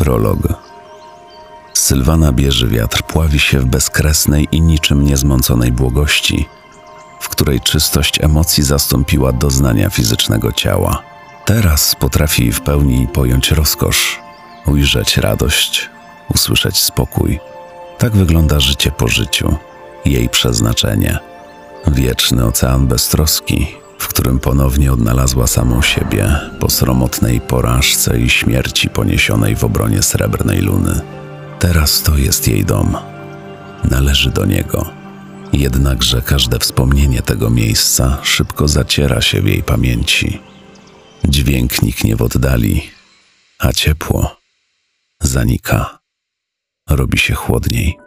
Prolog. Sylwana bierze wiatr, pławi się w bezkresnej i niczym niezmąconej błogości, w której czystość emocji zastąpiła doznania fizycznego ciała. Teraz potrafi w pełni pojąć rozkosz, ujrzeć radość, usłyszeć spokój. Tak wygląda życie po życiu, jej przeznaczenie. Wieczny ocean beztroski, którym ponownie odnalazła samą siebie po sromotnej porażce i śmierci poniesionej w obronie srebrnej luny. Teraz to jest jej dom. Należy do niego. Jednakże każde wspomnienie tego miejsca szybko zaciera się w jej pamięci. Dźwięk niknie w oddali, a ciepło zanika. Robi się chłodniej.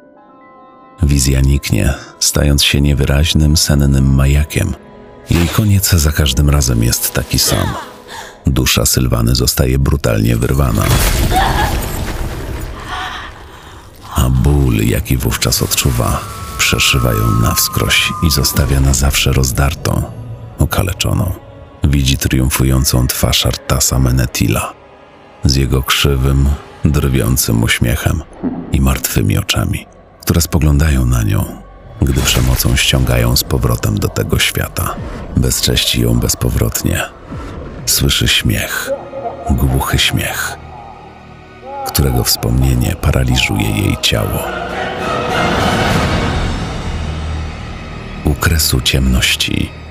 Wizja niknie, stając się niewyraźnym, sennym majakiem. Jej koniec za każdym razem jest taki sam. Dusza Sylwany zostaje brutalnie wyrwana. A ból, jaki wówczas odczuwa, przeszywa ją na wskroś i zostawia na zawsze rozdartą, okaleczoną. Widzi triumfującą twarz Artasa Menetila z jego krzywym, drwiącym uśmiechem i martwymi oczami, które spoglądają na nią, gdy przemocą ściągają z powrotem do tego świata. Bezcześci ją bezpowrotnie. Słyszy śmiech, głuchy śmiech, którego wspomnienie paraliżuje jej ciało. U kresu ciemności